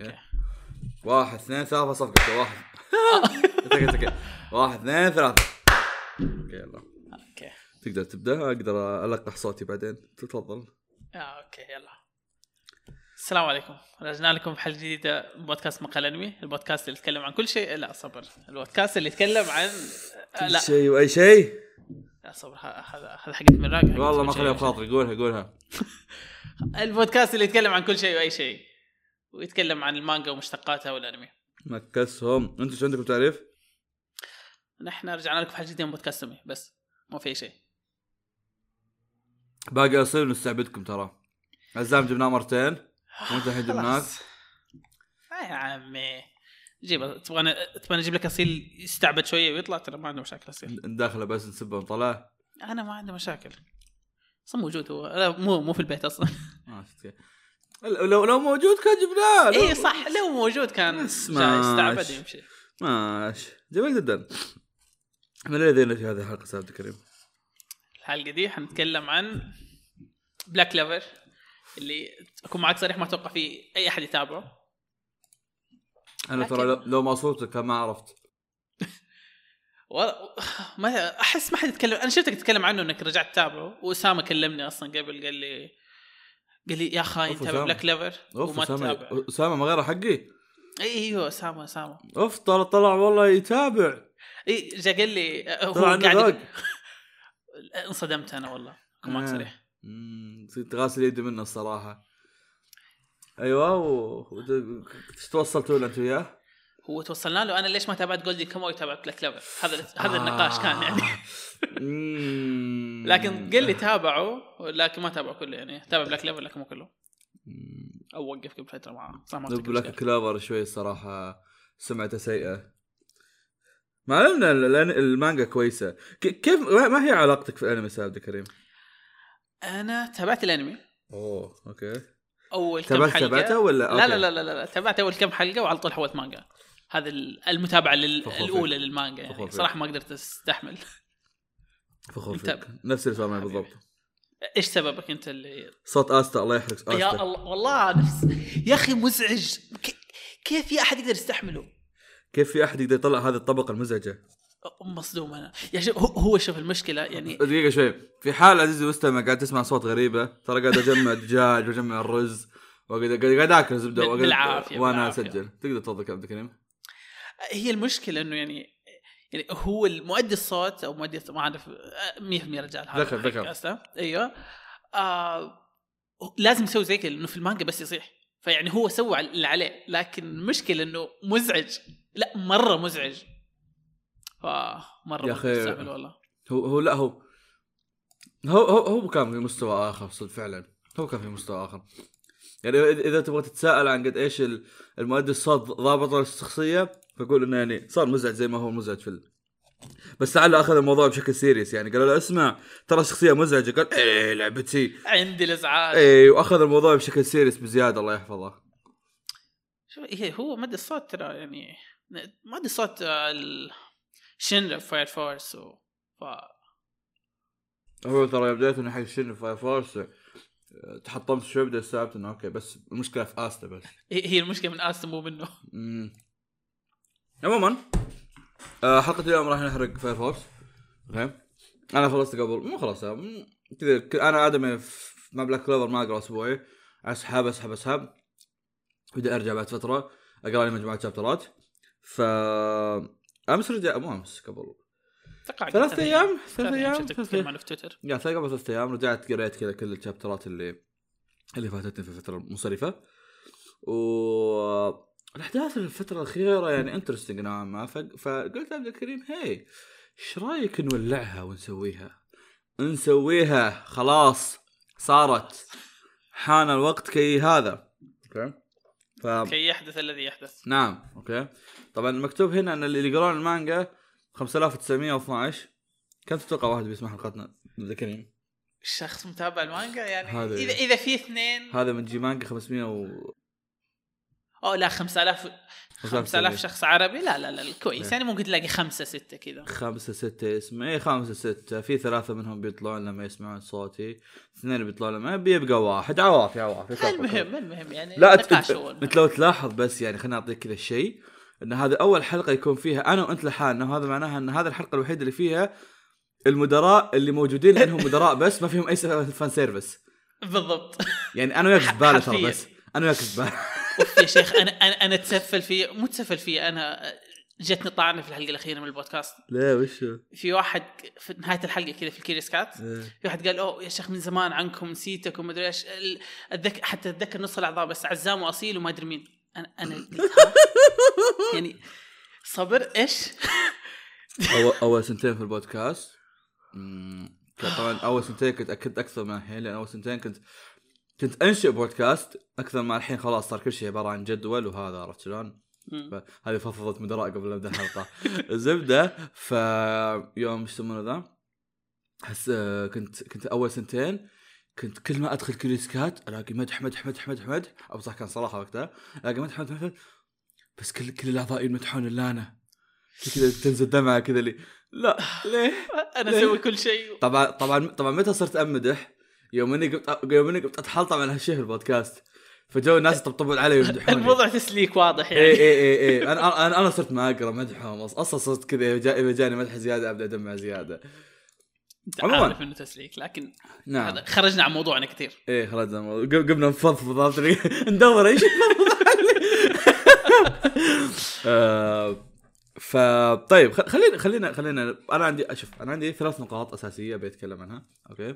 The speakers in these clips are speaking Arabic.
okay. واحد اثنين ثلاثة صفقة واحد. واحد اثنين ثلاثة. okay يلا. okay. تقدر تبدأ؟ أقدر ألقح صوتي بعدين. تفضل. آه okay يلا. السلام عليكم. رجعنا لكم في حلقة جديدة من بودكاست مقهى أنمي. البودكاست اللي يتكلم عن كل شيء. لا صبر. البودكاست اللي يتكلم عن آه، لا. شيء وأي شيء. لا صبر. هذا هذا حقت من راك. والله ما خليها بخاطري. قولها قولها. البودكاست اللي يتكلم عن كل شيء وأي شيء. ويتكلم عن المانجا ومشتقاتها والانمي. مكسهم أنتم شو عندكم تعريف؟ نحن رجعنا لكم في حلقه جديدة من بودكاست بس ما في شيء. باقي اصير نستعبدكم ترى. عزام جبناه مرتين. وانت الحين جبناك. آه يا عمي. جيب تبغى تبغى أجيب لك أصيل يستعبد شوية ويطلع؟ ترى ما عنده مشاكل أصيل. نداخله بس نسبه ونطلع. أنا ما عندي مشاكل. أصلا موجود هو. لا مو مو في البيت أصلا. كيف. لو لو موجود كان جبناه اي صح لو موجود كان. جاي يستعبط ماشي. يمشي. ماشي. جميل جدا. من الذين في هذه الحلقة عبد الكريم الحلقة دي حنتكلم عن Black Clover اللي أكون معك صريح ما أتوقع في أي أحد يتابعه. أنا ترى لو ما صوتك ما عرفت. و... ما أحس ما حد يتكلم أنا شفتك تتكلم عنه إنك رجعت تتابعه وأسامة كلمني أصلا قبل قال لي قال لي يا خاين تابع. Black Clover وما تتابع. أسامة ما غيره حقي؟ أيوه أسامة أسامة. أوف طلع طلع والله يتابع. إي جا قال لي هو قاعد انصدمت أنا والله اكون معك آه. صريح صرت غاسل يدي منه الصراحة. أيوه و... توصلتوا له انت وياه؟ هو توصلنا له؟ أنا ليش ما تابعت Golden Kamuy تابعت Black Clover هذا هذا النقاش كان يعني. مم. لكن قال لي تابعه لكن ما تابعه كله يعني تابع Black Clover لكن مو كله. أو وقف قبل فترة معاه صح ما Black. Clover شوي الصراحه سمعته سيئة مع إن ال- ال- المانجا كويسة كيف ما هي علاقتك في الأنمي أستاذ عبد الكريم؟ أنا تابعت الأنمي أوه okay أول كم حلقة تابعته ولا لا okay. لا لا لا لا تابعت أول كم حلقة وعلى طول حولت مانجا هذا ال- المتابعة لل-. الأولى للمانجا يعني. صراحة ما قدرت أستحمل فخور فيك نفس اللي صار معي. بالضبط. إيش سببك أنت اللي صوت أستا الله يحرق أستا يا الله والله نفس. يا أخي مزعج. كيف في أحد يقدر يستحمله؟ كيف في أحد يقدر يطلع هذه الطبقة المزعجة؟ مصدوم أنا. يا شوف هو- هو شوف المشكلة يعني دقيقة شوي. في حال عزيزي المستمع قاعد تسمع صوت غريبة ترى قاعد أجمع دجاج وأجمع الرز وقاعد قاعد آكل زبدة بال- وقاعد- بالعافية، وأنا. أسجل. تقدر تفضل عبد الكريم؟ هي المشكلة إنه يعني يعني هو المؤدي الصوت أو مؤدي ما أعرف آه، 100% رجال هذا ذكر- ذكر. أيوه. آه لازم يسوي زي كذا لأنه في المانجا بس يصيح. فيعني هو سوى اللي عليه لكن المشكلة إنه مزعج. لا مرة مزعج. فمرة يا تستحمل والله. هو هو لا هو هو هو, هو كان في مستوى آخر صدق فعلا هو كان في مستوى آخر. يعني إذا تبغى تتساءل عن قد إيش ال- المؤدي الصوت ضابط الشخصية فقول إنه يعني صار مزعج زي ما هو مزعج في ال... بس لعله أخذ الموضوع بشكل serious يعني. قالوا له اسمع ترى الشخصية مزعجة. قال إيه لعبتي. عندي الإزعاج. إيه وأخذ الموضوع بشكل serious بزيادة الله يحفظه. شوف هي هو مد الصوت ترى يعني مد الصوت ال- شنرا Fire Force و ف... هو ترى بداية إنه حق شنرا Fire Force تحطمت شوي بدأ استوعبت إنه okay بس المشكلة في أستا بس. هي المشكلة من أستا مو منه. عموما آه، حلقة اليوم راح نحرق Fire Force okay؟ أنا خلصت قبل مو مم، كذا أنا آدمي مع Black Clover ما أقرأ أسبوعي. أسحب أسحب أسحب. بدي أرجع بعد فترة أقرأ لي مجموعة شابترات ف أمس رجع مو أمس قبل. ثلاث أيام ثلاث أيام ثلاث أيام. في تويتر؟ يا قبل ثلاث أيام رجعت قريت كذا كل الشابترات اللي اللي فاتتني في الفترة المنصرفة. و الأحداث الفترة الأخيرة يعني interesting نوعا ما. فقلت عبد الكريم هي إيش رأيك نولعها ونسويها؟ نسويها خلاص صارت. حان الوقت كي هذا. okay؟ ف... كي يحدث الذي يحدث. نعم okay. طبعا مكتوب هنا إن اللي يقرون المانجا 5912 كم تتوقع واحد بيسمع حلقاتنا عبد الكريم. الشخص متابع المانجا يعني هذا- إذا إذا في اثنين. هذا من جي مانجا 500 و أو لا 5000 5000 سنة. شخص عربي؟ لا لا لا كويس إيه. يعني ممكن تلاقي خمسة ستة كذا. خمسة ستة اسم. اي خمسة ستة. في ثلاثة منهم بيطلعون لما يسمعون صوتي. اثنين بيطلعون لما بيبقى واحد. عوافي عوافي. المهم المهم يعني لا انت, لو تلاحظ بس يعني خليني أعطيك كذا شيء. إن هذه أول حلقة يكون فيها أنا وأنت لحالنا وهذا معناها إن هذه الحلقة الوحيدة اللي فيها المدراء اللي موجودين لأنهم مدراء بس ما فيهم أي fan service. بالضبط. يعني أنا وياك زبالة ترى. بس. أنا أوف يا شيخ أنا أنا أنا اتسفل فيه مو تسفل فيه أنا جتني طعنة في الحلقة الأخيرة من البودكاست. لا وش في واحد في نهاية الحلقة كذا في ال credits cut في واحد قال أوه يا شيخ من زمان عنكم نسيتكم ومدري إيش. ال- اتذكر حتى أتذكر نص الأعضاء بس عزام وأصيل وما أدري مين. أنا أنا قلت؟ يعني صبر إيش؟ اول أول سنتين في البودكاست. طبعا أول سنتين كنت أكد أكثر من الحين لأن أول سنتين كنت كنت انشئ بودكاست أكثر ما الحين خلاص صار كل شيء عبارة عن جدول وهذا عرفت شلون؟ هذه فضفضة مدراء قبل لا نبدأ الحلقة الزبده فيوم إيش يسمونه ذا؟ حس آه، كنت كنت أول سنتين كنت كل ما أدخل كريسكات ألاقي مدح مدح مدح مدح مدح أو صح كان صراحة وقتها ألاقي مدح مدح مدح بس كل كل الأعضاء يمدحون الا أنا كذا تنزل دمعة كذا اللي لا ليه؟ أنا؟ أسوي كل شيء طبعا طبعا طبعا متى صرت أمدح؟ يوم إني قمت يوم إني قمت اتحلطم على هالشيء في البودكاست. فجو الناس يطبطبون علي ويمدحوني. الموضوع تسليك واضح يعني. اي اي اي أنا أنا أنا صرت ما أقرأ مدحهم أصلا صرت كذا إذا جاني مدح زيادة أبدأ أدمع زيادة. عموماً. عارف إنه تسليك لكن نعم. هذا خرجنا عن موضوعنا كثير. إيه خرجنا قمنا نفضفض؟ ندور إيش آه، فطيب خلينا خلينا خلينا أنا عندي أشوف أنا عندي ثلاث نقاط أساسية بتكلم عنها أوكي؟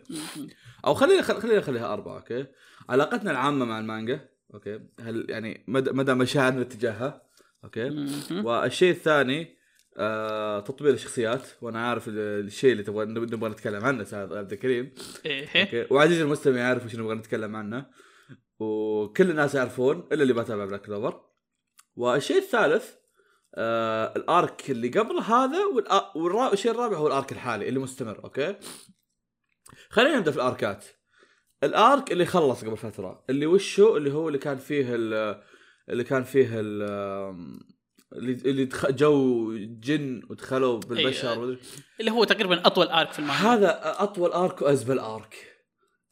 أو خلينا خل- خلينا نخليها أربعة أوكي؟ علاقتنا العامة مع المانجا أوكي؟ هل يعني مدى مدى مشاعرنا تجاهها أوكي. والشيء الثاني آه تطوير الشخصيات وأنا عارف ال- الشيء اللي تبغى نبغى نتكلم عنه أستاذ عبد الكريم. إيه. أوكي؟ وعزيزي المستمع يعرف وش نبغى نتكلم عنه وكل الناس يعرفون إلا اللي بتابع بلاك كلوفر والشيء الثالث آه الارك اللي قبل هذا والشيء الرابع هو الارك الحالي اللي مستمر أوكي؟ خلينا نبدأ في الاركات. الارك اللي خلص قبل فترة اللي وشو؟ اللي هو اللي كان فيه ال- اللي كان فيه ال اللي جو جن ودخلوا بالبشر أيوة. ومدري- اللي هو تقريبا أطول ارك في المانجا. هذا أطول ارك وأزبل ارك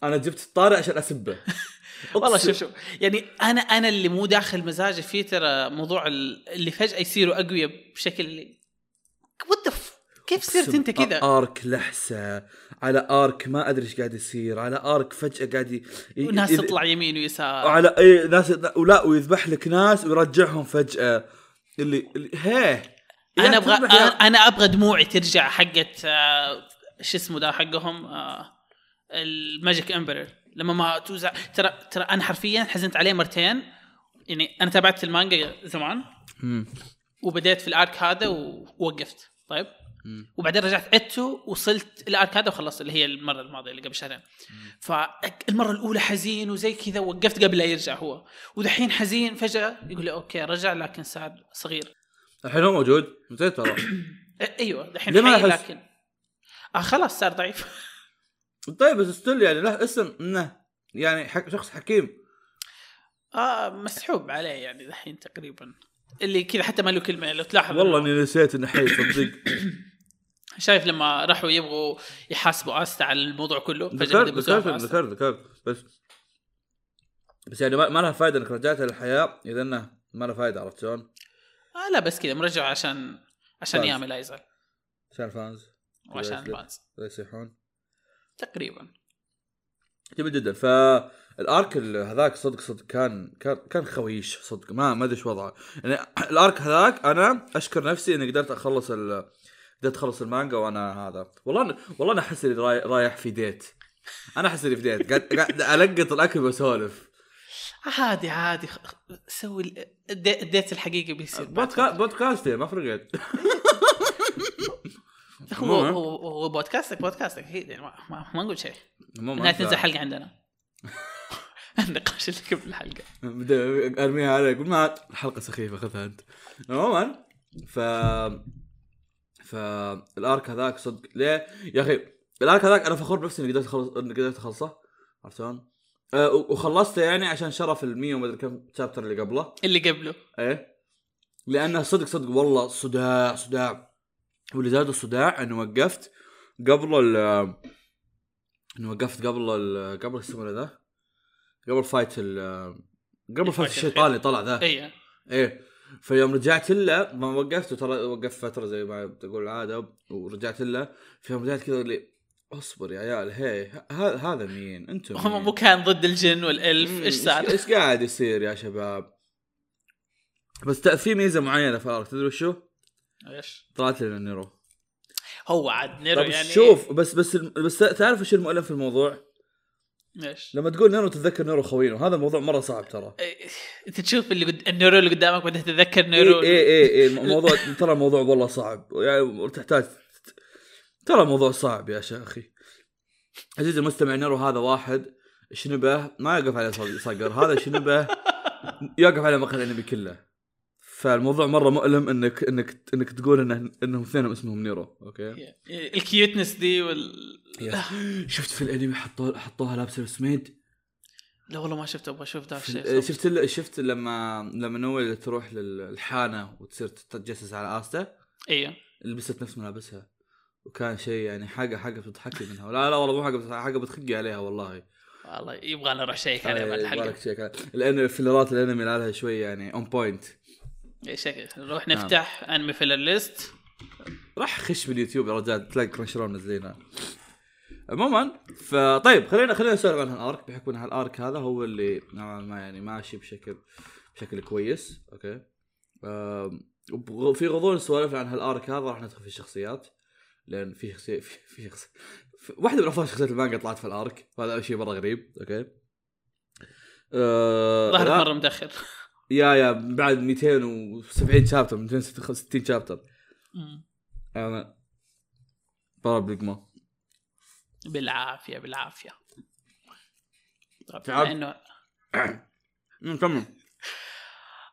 أنا جبت الطارئ عشان أسبه. والله شوف شوف. يعني أنا أنا اللي مو داخل مزاجي فيه ترى موضوع ال- اللي فجأة يصيروا أقوياء بشكل اللي what كيف صرت أنت كذا؟ آرك لحسة على آرك ما أدري إيش قاعد يصير على آرك فجأة قاعد ي... وناس ي- تطلع يمين ويسار. وعلى إي ناس ولا ويذبح لك ناس ويرجعهم فجأة. اللي, اللي هيه يا أنا أبغى يا- أنا أبغى دموعي ترجع حقت آه، شو اسمه ده حقهم آه، ال magic emperor لما ما توزع. ترى ترى أنا حرفيا حزنت عليه مرتين. يعني أنا تابعت المانجا زمان. مم. وبديت في الأرك هذا ووقفت. طيب. مم. وبعدين رجعت عدته وصلت الأرك هذا وخلصت اللي هي المرة الماضية اللي قبل شهرين. فالمره الأولى حزين وزي كذا وقفت قبل لا يرجع هو. ودحين حزين فجأة يقول لي أوكي رجع لكن صار صغير. الحين هو موجود؟ نسيت ترى إيه، أيوه دحين ليه ما؟ لكن. آه خلاص صار ضعيف. طيب بس still يعني له اسم إنه يعني حك شخص حكيم. آه مسحوب عليه يعني دحين تقريبا. اللي كذا حتى ما له كلمة لو تلاحظ. والله إني نسيت إنه حي صدق. شايف لما راحوا يبغوا يحاسبوا آستا على الموضوع كله ذكرت ذكرت. ذكرت ذكرت. بس بس يعني ما, لها فائده إنك رجعتها للحياة إذا إنه ما لها فائده عرفت شلون؟ آه لا بس كذا مرجع عشان عشان. يامي لا يزعل عشان الفانز وعشان. الفانز لا يصيحون. تقريبا. جميل جدا. فالارك ال- هذاك صدق صدق كان كان كان خايس صدق. ما ما أدري إيش وضعه. يعني الأرك هذاك أنا أشكر نفسي إني قدرت أخلص ال قدرت أخلص المانجا وأنا هذا. والله والله أنا أحس إني راي- رايح في date. أنا أحس إني في date. قاعد قاعد ألقط الأكل وأسولف. عادي عادي. سوي ال- ال da- ال date الحقيقي بيصير. بعد بودكا... بودكاستي ما فرقت. هو. هو هو بودكاستك بودكاستك. أكيد يعني ما, ما, ما نقول شيء. إنها تنزل حلقة عندنا. النقاش اللي قبل الحلقة. أرميها عليك ما الحلقة سخيفة خذها أنت. عموما ف فالارك هذاك صدق. ليه؟ يا أخي الأرك هذاك أنا فخور بنفسي إني قدرت اخلص إني قدرت أخلصه. عرفت شلون؟ آه وخلصته يعني عشان شرف ال 100 ومدري كم شابتر اللي قبله. اللي قبله. إيه؟ لأنه صدق صدق والله صداع صداع. واللي زاد الصداع أنه وقفت قبل ال أنه وقفت قبل ال قبل إيش يسمونه ذا؟ قبل fight ال قبل fight الشيطان اللي طلع ذا اي إيه فيوم رجعت له ما وقفت ترى وقفت فترة زي ما تقول العاده ورجعت له فيوم رجعت كذا لي اصبر يا عيال هي هذا مين أنتم هم؟ مو كان ضد الجن والإلف إيش صار؟ إيش قاعد يصير يا شباب بس في ميزة معينة في الارك تدري وشو؟ إيش؟ طلعت لنا نيرو هو عاد نيرو يعني شوف بس بس بس تعرف إيش المؤلم في الموضوع؟ إيش؟ لما تقول نيرو تتذكر نيرو خوينه هذا الموضوع مرة صعب ترى إيه، أنت تشوف اللي قد... النيرو اللي قدامك بعدين تتذكر نيرو اي اي اي الموضوع ترى الموضوع والله صعب يعني تحتاج ترى الموضوع صعب يا شيخي عزيزي المستمع نيرو هذا واحد شنبه ما يقف صق- صقر هذا شنبه يقف على مقهى الأنمي كله فالموضوع مرة مؤلم انك انك إنك تقول انه إنهم اثنينهم اسمهم نيرو أوكي؟ ال cuteness دي وال شفت في الأنمي حطوها حطوها لابسه سميد لا والله ما شفته أبغى أشوف ذا الشيء شفت ال- شفت لما لما نويل تروح للحانة وتصير تتجسس على استا أيوه لبست نفس ملابسها. وكان شيء يعني حاجة حاجة بتضحكي منها. لا لا والله مو حاجة حاجة بتخقي عليها والله. والله يبغى نروح check عليه بعد آه، الحلقة. لأن filler ات الأنمي لها شوي يعني on point شكل نروح نعم. نفتح انمي filler list راح خش باليوتيوب يا رجال تلاقي كرانشرون منزلينها عموما فطيب خلينا خلينا نسولف عن هالارك بحكم إن هالارك هذا هو اللي نوعا ما يعني ماشي بشكل بشكل كويس أوكي؟ في غضون سوالف عن هالارك هذا راح ندخل في الشخصيات لأن في شخصيه في, في شخص في- واحدة من أفضل شخصيات المانجا طلعت في الارك وهذا شيء مرة غريب أوكي؟ آه ظهرت لا، مرة متاخر يا يا بعد 270 chapter 260 chapter. أنا ضرب لقمه بالعافية بالعافية. طب تعب. بما انه أمم، كمل.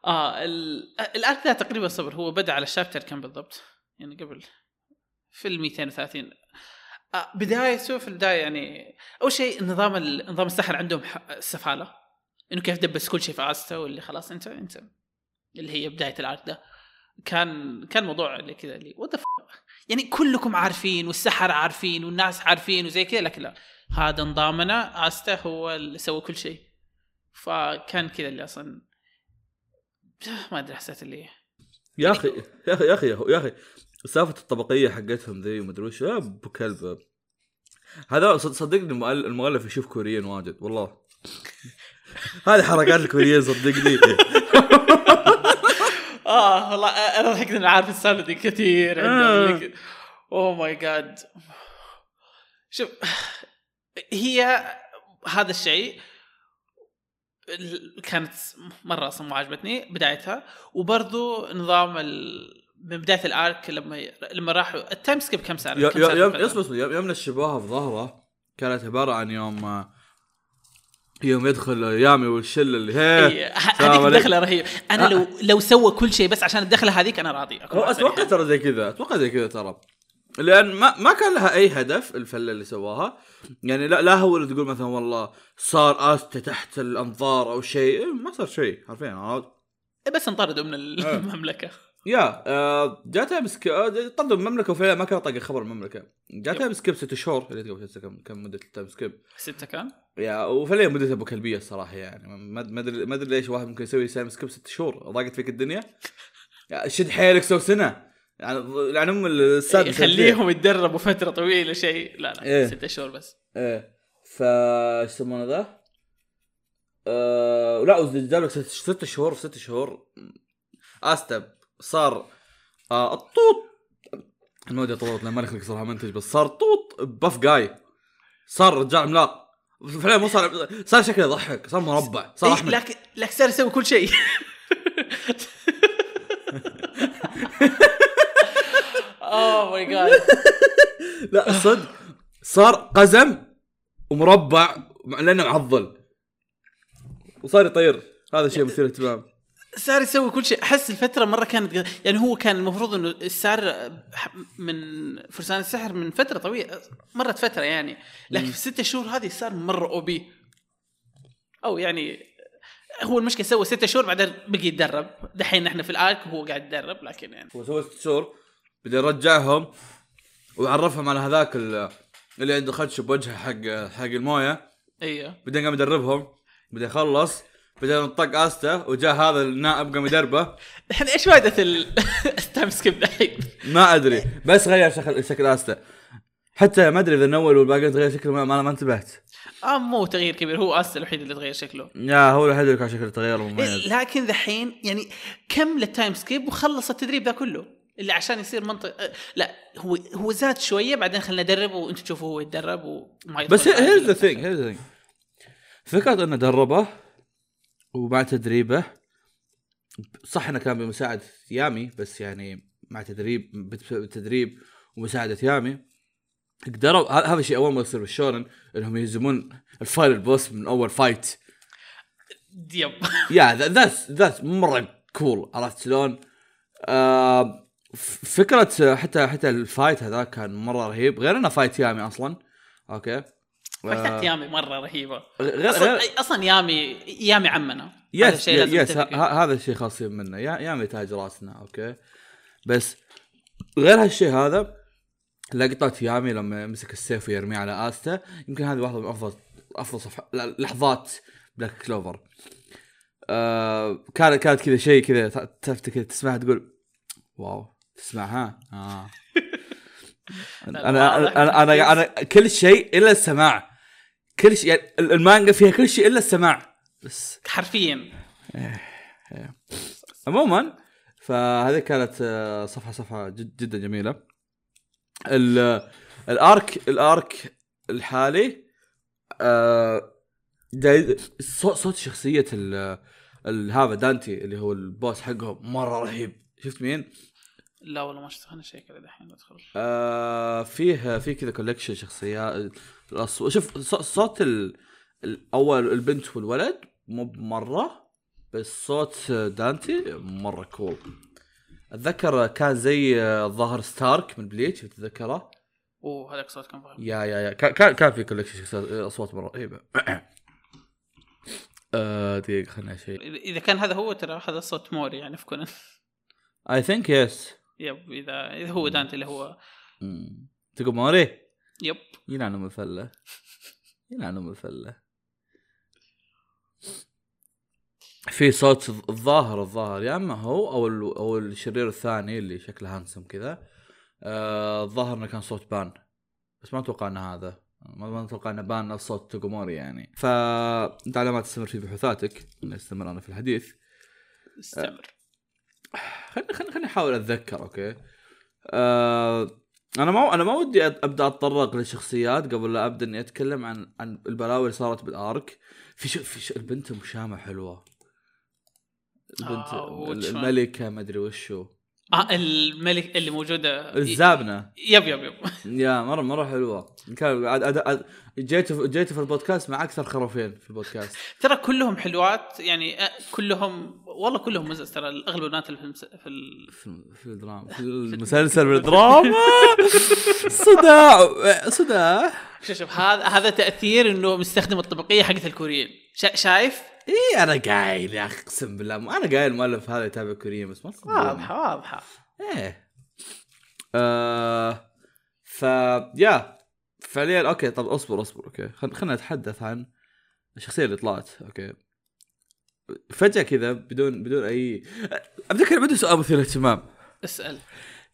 آه ال- الارك ذا تقريبا صبر هو بدأ على ال chapter كم بالضبط؟ يعني قبل في ال 230 آه بداية سوى في البداية يعني أول شيء نظام نظام السحر عندهم السفاله إنه كيف دبس كل شيء في استا واللي خلاص انت انت اللي هي بداية الارك ده. كان كان موضوع اللي كذا اللي what يعني كلكم عارفين والسحر عارفين والناس عارفين وزي كذا لكن لا. هذا نظامنا استا هو اللي سوى كل شيء. فكان كذا اللي أصلا ما أدري حسيت اللي يا أخي يا أخي يا أخي يا أخي سالفة الطبقية حقتهم ذي ومدري وش أبو كلب. هذا صد- صدقني المؤل- المؤلف يشوف كوريين واجد والله. هذه حركات الكوريين صدقني آه والله أنا ضحكت اني عارف السالفه دي كثير آه. oh my god شوف هي هذا الشيء ال- كانت مره أصلا ما عجبتني بدايتها وبرضو نظام ال... من بدايه ال arc لما لما راحوا ال time skip كم صار؟ يوم يوم يوم يوم نشبوها في ظهره كانت عباره عن يوم يوم يدخل يامي والشلة اللي هي إيه، هذيك. الدخلة رهيبه أنا لو لو سوى كل شيء بس عشان الدخلة هذيك أنا راضي هو. أتوقع ترى زي كذا أتوقع زي كذا ترى لأن ما ما كان لها أي هدف الفلة اللي سواها يعني لا لا هو اللي تقول مثلا والله صار استا تحت الأنظار أو شيء إيه، ما صار شيء حرفيا عرفت؟ إيه، بس انطردوا من. المملكة يا آه، جاتها بس طردوا من المملكه وفعلا ما كان طاق خبر المملكة. جاتها يب. بسكيب ست شهور اللي تقول ست- كم كم مدة التايم سكيب ستة كان؟ يا وفعليا مدتها ابو كلبية الصراحة يعني. ما أدري ما أدري ليش واحد ممكن يسوي تايم سكيب ست شهور. ضاقت فيك الدنيا؟ يا شد حيلك سو سنة. يعني يعني ام السادس يخليهم يتدربوا فترة طويلة شيء. لا لا إيه. ستة شهور بس. إيه. ف إيش يسمونه ذا؟ آه لا جاب لك ست, ست شهور في ست شهور. استا صار آه الطوط الموضوع طولت لما نخلق صراحة منتج بس صار طوط بف جاي. صار رجال عملاق فعليا مو صار صار شكله يضحك صار مربع صار إيه أحمد. لكن لكن صار يسوي كل شيء. اوه ماي جاد لا صدق صار قزم ومربع لأنه معضل. وصار يطير. هذا شيء مثير اهتمام صار يسوي كل شيء. أحس الفترة مرة كانت يعني هو كان المفروض إنه صار من فرسان السحر من فترة طويلة مرت فترة يعني. لكن في ستة شهور هذه صار مرة OP. أو يعني هو المشكلة سوى ستة شهور بعدين بقي يتدرب. دحين إحنا في ال arc وهو قاعد يتدرب لكن يعني. هو سوى ست شهور بدا يرجعهم ويعرفهم على هذاك ال- اللي عنده خدش بوجهه حق حق الموية. أيوه. بعدين قام يدربهم. بدا يخلص بعدين طق آستا وجاء هذا النائب قام يدربه. إحنا إيش فائده ال- ال time skip دحين؟ ما أدري بس غير شكل شكل آستا. حتى ما أدري إذا نول والباقيين تغير شكله ما, ما, ما انتبهت. آه مو تغيير كبير هو آستا الوحيد اللي تغير شكله. yeah هو الوحيد اللي كان شكله تغير مميز إيه، لكن ذحين يعني كم لل time skip وخلص التدريب ذا كله؟ اللي عشان يصير منطق آه، لا هو هو زاد شوية بعدين خلينا ندربه وأنتم تشوفوا هو يتدرب وما بس هيرز ذا ثينج هيرز ذا ثينج فكرة إنه دربه ومع تدريبه. صح إنه كان بمساعدة يامي بس يعني مع تدريب بالتدريب ومساعدة يامي قدروا هذا الشيء أول ما يصير بال shonen إنهم يهزمون ال final boss من أول fight. Yep. Yeah that's that's مرة cool عرفت شلون؟ آه فكرة حتى حتى ال fight هذا كان مرة رهيب غير إنه fight يامي أصلا. okay. fightات يامي مرة رهيبة. غير أصلا غير أصلا يامي يامي عمنا. هذا يس الشيء لازم يس. ه- هذا الشيء خاصين منه. يا يامي تاج راسنا أوكي؟ بس غير هالشيء هذا لقطة يامي لما مسك السيف ويرميه على استا يمكن هذه واحدة من افضل أفضل صف... لا، لحظات بلاك كلوفر آه كانت كانت كذا شيء كذا ت- تفتك كذا تسمعها تقول واو تسمعها؟ آه. أنا أنا أنا, أنا كل شيء إلا السماع. كل شيء يعني المانجا فيها كل شيء إلا السماع. بس. حرفيا. عموما فهذه كانت آه، صفحة صفحة جد جدا جميلة. ال- الأرك الأرك الحالي آه، صوت صوت شخصية هذا دانتي اللي هو البوس حقهم مرة رهيب. شفت مين؟ لا والله ما شفت خليني شيء كذا دحين ادخل آه فيه في كذا collection شخصيات. الأصو... شوف صوت ال... الأول البنت والولد مو بمرة بس صوت دانتي مرة cool أتذكر كان زي آه، الظاهر ستارك من بليتش تتذكره. oh هذاك صوت كان فاهم yeah yeah yeah. كان كان, في collection شخصيات أصوات مرة رهيبة. آه دقيقة خلنا شيء إذا كان هذا هو ترى هذا صوت موري يعني في كونان اي ثينك يس Yep إذا إذا هو دانتي اللي هو. تقول موري؟ يب. يلعن ام الفله يلعن ام الفله في صوت الظاهر الظاهر. يا أما هو أو أو الشرير الثاني اللي شكله handsome كذا. آه، الظاهر إنه كان صوت بان. بس ما أتوقع إنه هذا. ما أتوقع إنه بان نفس صوت توغوموري يعني. فأنت على ما تستمر في بحوثاتك نستمر أنا في الحديث. استمر. خليني خليني خليني أحاول أتذكر أوكي؟ آه أنا ما أنا ما ودي أبدأ أتطرق للشخصيات قبل لا أبدأ إني أتكلم عن عن البلاوي اللي صارت بالارك في شو في شو البنت المشامه حلوة. البنت آه، الملكة ما أدري وشو. آه الملك اللي موجوده الزابنة. يب يب يب. يا مرة مرة حلوة. كان عاد- عاد- عاد- جيت في- جيت في البودكاست مع أكثر خروفين في البودكاست. ترى كلهم حلوات يعني آه، كلهم والله كلهم مزز. ترى أغلب البنات اللي في المس... في ال... في الدراما في المسلسل بالدراما صداع صداع. شوف شوف هذا هذا تأثير إنه مستخدم الطبقية حقت الكوريين. شا... شايف؟ اي أنا قايل يا أخي أقسم بالله. أنا قايل المؤلف هذا يتابع كوريين بس ما. واضحه واضحه إيه. آه ف يا. فعليا okay طب اصبر اصبر okay. خل... خلينا نتحدث عن الشخصية اللي طلعت أوكي. فجأة كذا بدون بدون اي أتذكر بدون سؤال مثير اهتمام اسأل.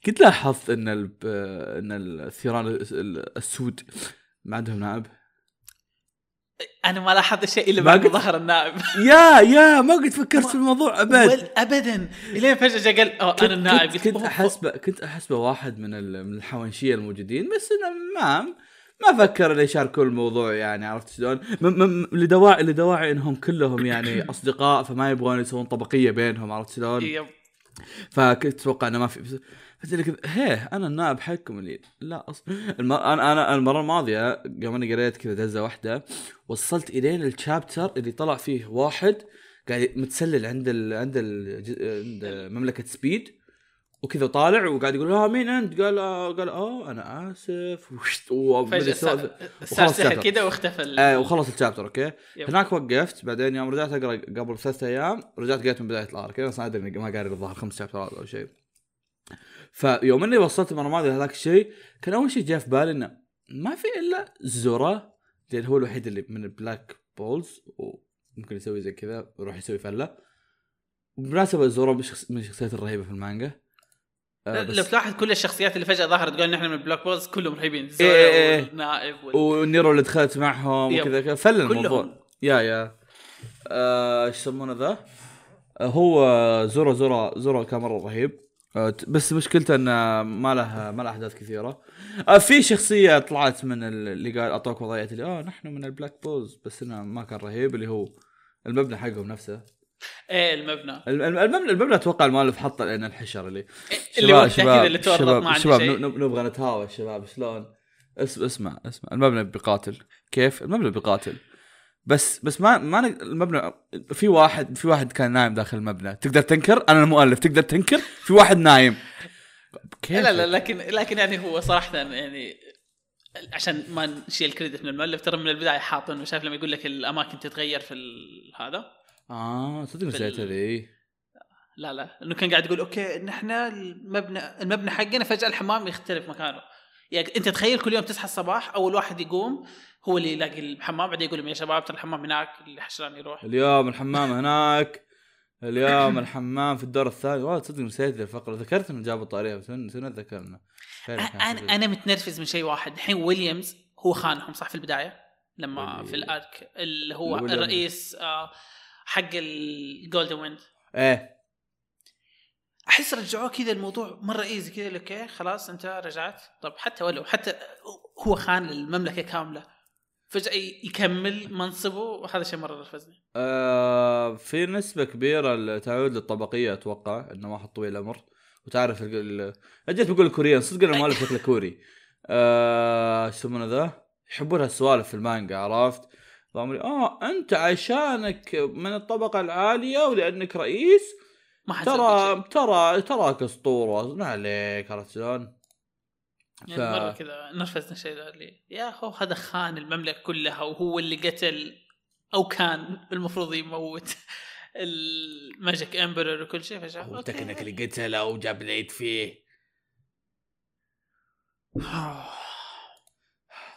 قد لاحظت إن ال... إن الثيران السود ما عندهم نائب؟ أنا ما لاحظت شيء إلا بعد ظهر النائب. Yeah yeah ما قد فكرت في الموضوع أبد. ابدا. إلين فجأة جاء قال آه أنا النائب. كنت, كنت احسبه كنت احسبه واحد من من الحوانشية الموجودين بس إنه ما ما فكر إنه يشاركوا الموضوع يعني عرفت شلون؟ لدواعي لدواعي إنهم كلهم يعني أصدقاء فما يبغون يسوون طبقية بينهم عرفت شلون؟ فكنت أتوقع إنه ما في فجأة كذا هيه أنا النائب حقكم اللي لا أص... الم... أنا أنا المرة الماضية يوم أنا قريت كذا دزة واحدة وصلت إلين الشابتر اللي طلع فيه واحد قاعد متسلل عند ال... عند ال... عند مملكة سبيد وكذا طالع وقاعد يقول آه مين أنت؟ قال آه قال آه أنا آسف فجأة. صار- سحر chapter. كذا واختفى آه وخلص ال chapter okay yep. هناك وقفت بعدين يوم رجعت أقرأ قبل ثلاثة أيام رجعت قريت من بداية ال arc أنا أدري إني ما قاري الظاهر خمس chapterات أو شيء فيوم اني وصلت المره الماضيه هذاك الشيء كان أول شيء جاء في بالي إنه ما في إلا زورا لأن هو الوحيد اللي من ال Black Bulls وممكن يسوي زي كذا يروح يسوي فلة. بالمناسبة زورا من الشخص- من الشخصيات الرهيبة في المانجا. آه لو تلاحظ كل الشخصيات اللي فجأة ظهرت تقول نحن من بلاك بولز كلهم رهيبين. إيه إيه إيه. زولا والنائب وال... ونيرو اللي دخلت معهم. وكذا كذا. فل الموضوع. يا يا. آه، إيش يسمونه ذا؟ آه، هو زورا زورا زورا كان مرة رهيب. آه، بس مشكلته إنه ما له ما له أحداث كثيرة. آه، في شخصية طلعت من ال- اللي قال اعطوك وضعية اللي آه نحن من البلاك بولز بس إنه ما كان رهيب اللي هو المبنى حقهم نفسه. إيه المبنى. الم- الم- المبنى المبنى أتوقع المؤلف حطه لأن الحشر اللي. اللي وقتها كذا اللي تورط شباب ما عنده شباب نبغى نتهاوى شباب شلون؟ اسمع اسمع. المبنى بيقاتل كيف؟ المبنى بيقاتل بس بس ما ما المبنى في واحد في واحد كان نايم داخل المبنى. تقدر تنكر؟ أنا المؤلف تقدر تنكر؟ في واحد نايم. كيف؟ لا لا لكن لكن يعني هو صراحة يعني عشان ما نشيل الكريدت من المؤلف ترى من البداية حاط انه شايف لما يقول لك الأماكن تتغير في ال- هذا. آه صدق نسيت ذي لا لا. إنه كان قاعد يقول أوكي نحن المبنى المبنى حقنا فجأة الحمام يختلف مكانه. يعني أنت تخيل كل يوم تصحى الصباح أول واحد يقوم هو اللي يلاقي الحمام بعدين يقول لهم يا شباب ترى الحمام هناك اللي حشران يروح. اليوم الحمام هناك اليوم الحمام في الدور الثاني. والله تصدق نسيت الفقرة. ذكرت إنه جابوا طاريها بس نسينا ذكرنا؟ أنا. أنا متنرفز من شيء واحد. الحين ويليامز هو خانهم صح؟ في البداية لما في ال arc اللي هو ويليام. الرئيس آه، حق الجولدن داون إيه. أحس رجعوه كذا الموضوع مرة easy كذا okay خلاص أنت رجعت. طب حتى ولو حتى هو خان المملكه كاملة. فجأة يكمل منصبه وهذا شيء مرة نرفزني آه في نسبة كبيرة تعود للطبقية أتوقع إنه واحد طويل العمر وتعرف ال- جيت بقول كوريان صدق إن المؤلف شكله كوري آه يسمونه ذا؟ يحبون هالسوالف في المانجا عرفت؟ ما أدري آه أنت عشانك من الطبقة العالية ولأنك رئيس ما ترى ترى تراك أسطورة ما عليك عرفت شلون؟ يعني مرة كذا نرفزنا ذا اللي يا هو هذا خان المملكة كلها وهو اللي قتل أو كان المفروض يموت ال magic emperor وكل شيء فجاه okay. technically قتله وجاب العيد فيه.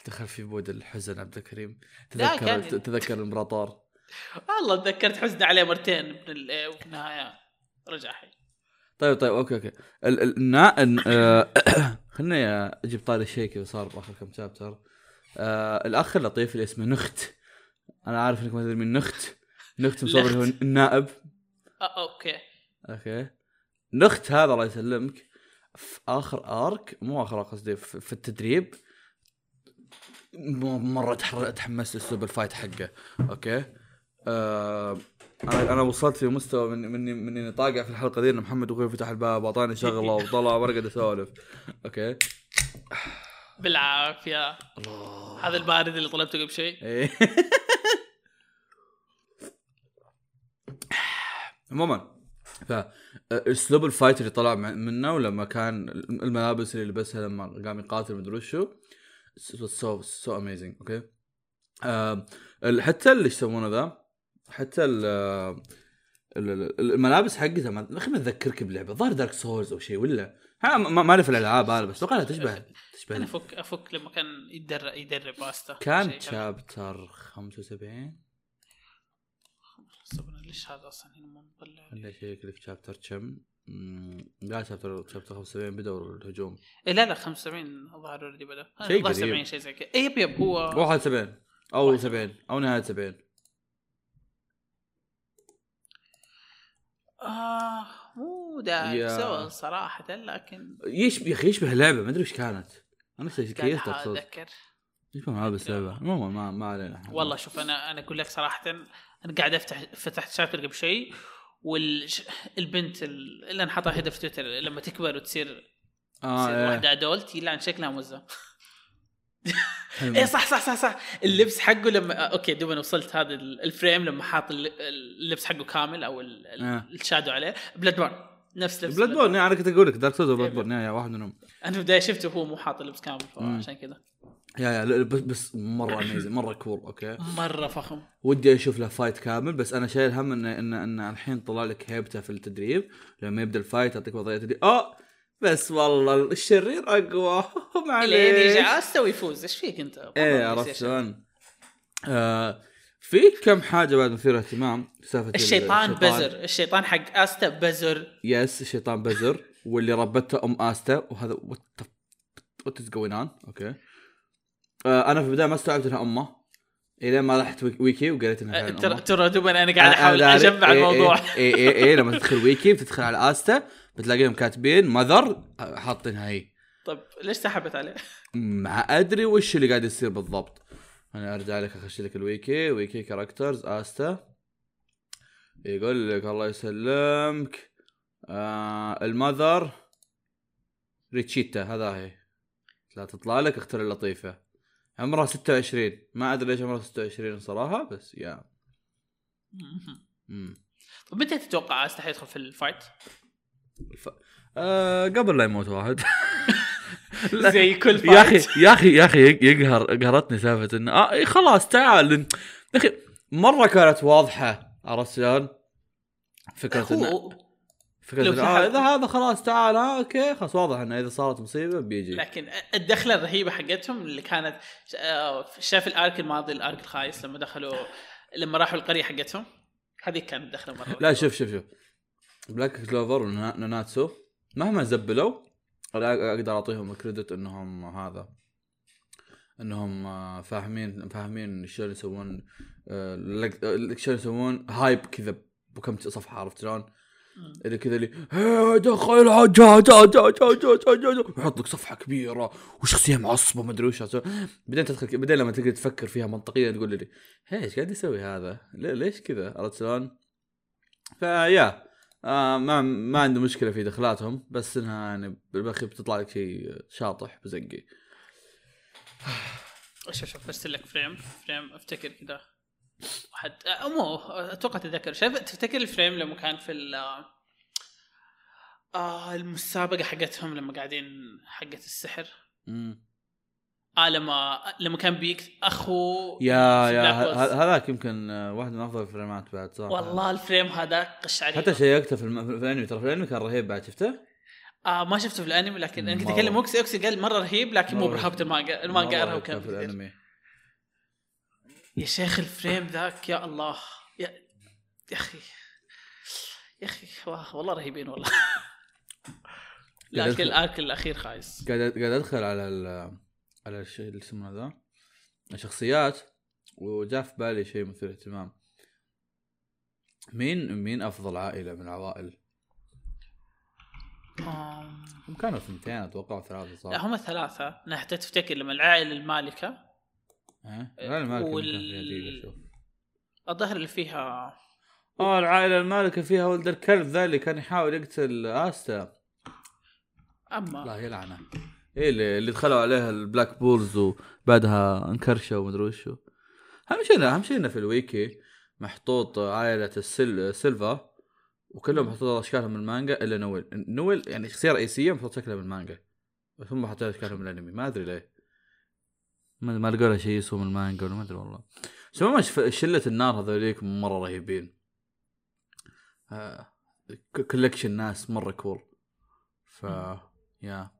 دخل في بود الحزن عبد الكريم. تذكر كان- تذكر الامبراطور والله تذكرت حزن عليه مرتين من النهاية رجع حي. طيب طيب أوكي أوكي. ال ال خلني أجيب طاري شيء كذا صار بآخر كم شابتر آه الاخ اللطيف اللي اسمه نخت. أنا عارف إنك ما تدري من نخت. نخت مصور اللي هو. النائب. آه أوكي. أوكي. نخت هذا الله يسلمك. في آخر arc مو آخر arc قصدي في في التدريب. مرة تحمست اسلوب ال fight حقه. okay. آه أنا أنا وصلت في مستوى من مني مني طاقع في الحلقة ذي إن محمد أخوي فتح الباب أعطاني شغلة وطلع قاعد أسولف. okay? بالعافية. الله. هذا البارد اللي طلبته قبل شوي. إيه. عموما ف اسلوب ال fight اللي طلع من- منه ولما كان الملابس اللي لبسها لما قام يقاتل مدري وشو so so amazing okay? حتى اللي يسمونه ذا حتى ال ال- ال- الملابس حقتها ما أخي ما تذكرك بلعبة ظاهر Dark Souls أو شيء ولا؟ ها ما ما اعرف الألعاب أنا بس أتوقع انها تشبه تشبه. أنا افك أفك لما كان يدرب يدرب آستا كان chapter 75 صبرا ليش هذا أصلا هنا مو مطلع؟ شيء كذا في chapter كم؟ لا chapter chapter 75 بدأوا الهجوم. إيه لا لا 75 الظاهر already بدأ. شيء الظاهر قريب. 70 شيء زي كذا. إيه، yep yep هو 71 أو 70 أو نهاية 70 آه مو Dark. Souls صراحة لكن يشبه يا أخي يشبه لعبه ما أدري إيش كانت. أنا نفسي قاعد كيف تقصد اتذكر يشبه ملابس لعبه عموما ما ما علينا والله شوف أنا أنا أقول لك صراحة أنا قاعد افتح فتحت شابتر قبل شيء والبنت اللي أنا حاطها هدف تويتر لما تكبر وتصير آه تصير إيه. واحدة ادولت يلعن شكلها موزة إيه صح صح صح صح. اللبس حقه لما أوكي دوب أنا وصلت هذا ال- الفريم لما حاط الل- اللبس حقه كامل أو ال- ال- آه. الشادو عليه. بلاد بورن. نفس لبس Bloodborne أنا كنت أقول لك Dark Souls و Bloodborne يا واحد منهم. أنا في البداية شفته وهو مو حاط لبس كامل. فعشان كذا. يا يا بس بس مرة amazing مرة cool okay. مرة فخم. ودي أشوف له fight كامل بس أنا شايل هم إن إن, إن الحين طلع لك هيبته في التدريب. لما يبدأ ال fight يعطيك وضعية آه! بس والله الشرير أقوى. لين يجي معليش آستا ويفوز إيش فيك أنت؟ إيه عرفت. شلون؟ آه في كم حاجة بعد مثير اهتمام؟ سالفة الشيطان بزر. الشيطان حق آستا بزر. yes الشيطان بزر. واللي ربته أم آستا. وهذا what is going on okay. آه أنا في البداية ما استوعبت إنها أمه. الين ما رحت wik- wiki وقريت إنها فعلا ترى ترى دوبا أنا قاعد أحاول أنا داري. أجمع إيه، الموضوع. اي اي اي, لما تدخل ويكي بتدخل على آستا. بتلاقيهم كاتبين mother حاطينها هي. طيب ليش سحبت عليه؟ ما أدري وش اللي قاعد يصير بالضبط. أنا أرجع لك أخش لك ال wiki wiki characters آستا. يقول لك الله يسلمك. آه ال mother ريتشيتا هذا هي. لا تطلع لك اختار اللطيفة. عمرها 26 ما أدري ليش عمرها 26 صراحة بس يا. طيب متى تتوقع آستا حيدخل في ال fight؟ ف... آه قبل لا يموت واحد. زي كل يا أخي يا أخي يا أخي يقهر قهرتني سالفة انه آه خلاص تعال. يا أخي مرة كانت واضحة عرفت شلون؟ فكرة انه فكرة آه إذا هذا خلاص تعال. ها okay خلاص واضح انه إذا صارت مصيبة بيجي. لكن الدخلة الرهيبة حقتهم اللي كانت آه، شاف ال arc الماضي ال arc الخايس لما دخلوا لما راحوا القرية حقتهم هذه كانت دخله مرة لا شوف شوف شوف. بلاك كلوفر وناناتسو مهما زبلوا أقدر أعطيهم credit إنهم هذا إنهم آه، فاهمين فاهمين شلون يسوون آه، آه، شلون يسوون هايب كذا بكم صفحة عرفت شلون؟ اللي كذا اللي دخل يحط لك صفحة كبيرة وشخصية معصبة ما أدري وش بعدين تدخل بعدين لما تقدر تفكر فيها منطقيا تقول لي إيش قاعد يسوي هذا؟ ليش كذا؟ عرفت شلون؟ فيا آه ما ما عنده مشكلة في دخلاتهم بس إنها يعني بالأخير بتطلع لك شيء شاطح بزقي. شوف شوف برسل لك frame frame أفتكر كذا. واحد آه، مو أتوقع تتذكر. شايف تفتكر ال frame لما كان في ال آه المسابقة حقتهم لما قاعدين حقت السحر؟ مم. آه لما لما كان بيك أخو yeah yeah هذاك يمكن آه، واحد من أفضل الفريمات بعد صراحة. والله ال frame هذا قشعري حتى شيكته في, الم... في الأنمي. ترى في الأنمي كان رهيب بعد شفته؟ آه ما شفته في الأنمي لكن أنا كنت. اكلم أوكسي أوكسي قال مرة رهيب لكن مو. برهبه المانجا المانجا أرهب كان في. الأنمي. يا شيخ الفريم ذاك يا الله. يا يا أخي. يا أخي والله رهيبين والله. لكن الارك الأخير خايس. قاعد قاعد أدخل على ال... على الشيء اللي اسمه ذا. الشخصيات وجاء في بالي شيء مثير اهتمام مين مين أفضل عائلة من العوائل؟ هم كانوا ثنتين أتوقع ثلاثة صح؟ لا هم ثلاثة. أنا حتى تفتكر لما العائلة المالكة ها؟ لا المالكة وال- الظهر اللي فيها آه العائلة المالكة فيها ولد الكلب ذا اللي كان يحاول يقتل استا أما لا يلعنه. إيه اللي, دخلوا عليها ال Black Bulls وبعدها انكرشوا ومدري وشو أهم شيء أهم شيء انه في الويكي محطوط عائلة السل... سيلفا وكلهم محطوط أشكالهم من المانجا إلا نويل. نويل يعني شخصية رئيسية محطوط شكلها من المانجا هم حاطين أشكالهم من الأنمي. ما أدري ليه. ما ما لقوا لها شيء يسوى من المانجا ولا ما أدري والله. بس عموما شلة النار هذوليك مرة رهيبين. آه... collection ناس مرة cool ف yeah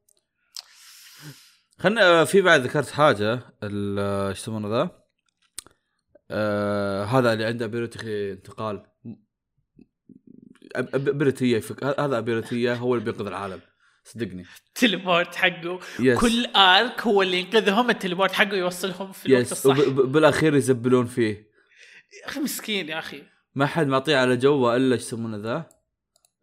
خلنا في بعد ذكرت حاجة ال- إيش يسمونه ذا؟ آه هذا اللي عنده ability انتقال. ability هذا ability هو اللي بينقذ العالم. صدقني. ال teleport حقه. yes كل arc هو اللي ينقذهم ال teleport حقه يوصلهم في الوقت yes الصح. بالأخير يزبلون فيه. يا أخي مسكين يا أخي. ما حد معطيه على جوه إلا إيش يسمونه ذا؟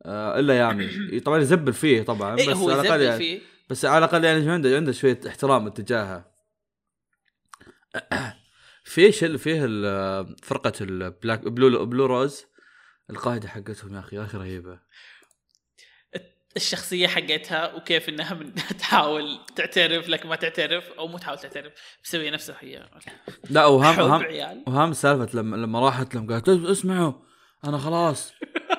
آه إلا يامي. طبعا يزبل فيه طبعا إيه بس هو على يزبل يعني. فيه. بس على الأقل يعني عنده عنده شوية احترام اتجاهها. في شل فيه فرقة ال Black Blue Blue Rose القائده حقتهم يا أخي يا أخي رهيبة. الشخصية حقتها وكيف إنها من تحاول تعترف لكن ما تعترف أو مو تحاول تعترف مسوية نفسها هي لا وهم وهم وهم سالفة لما لما راحت لهم قالت "اس- اسمعوا أنا خلاص.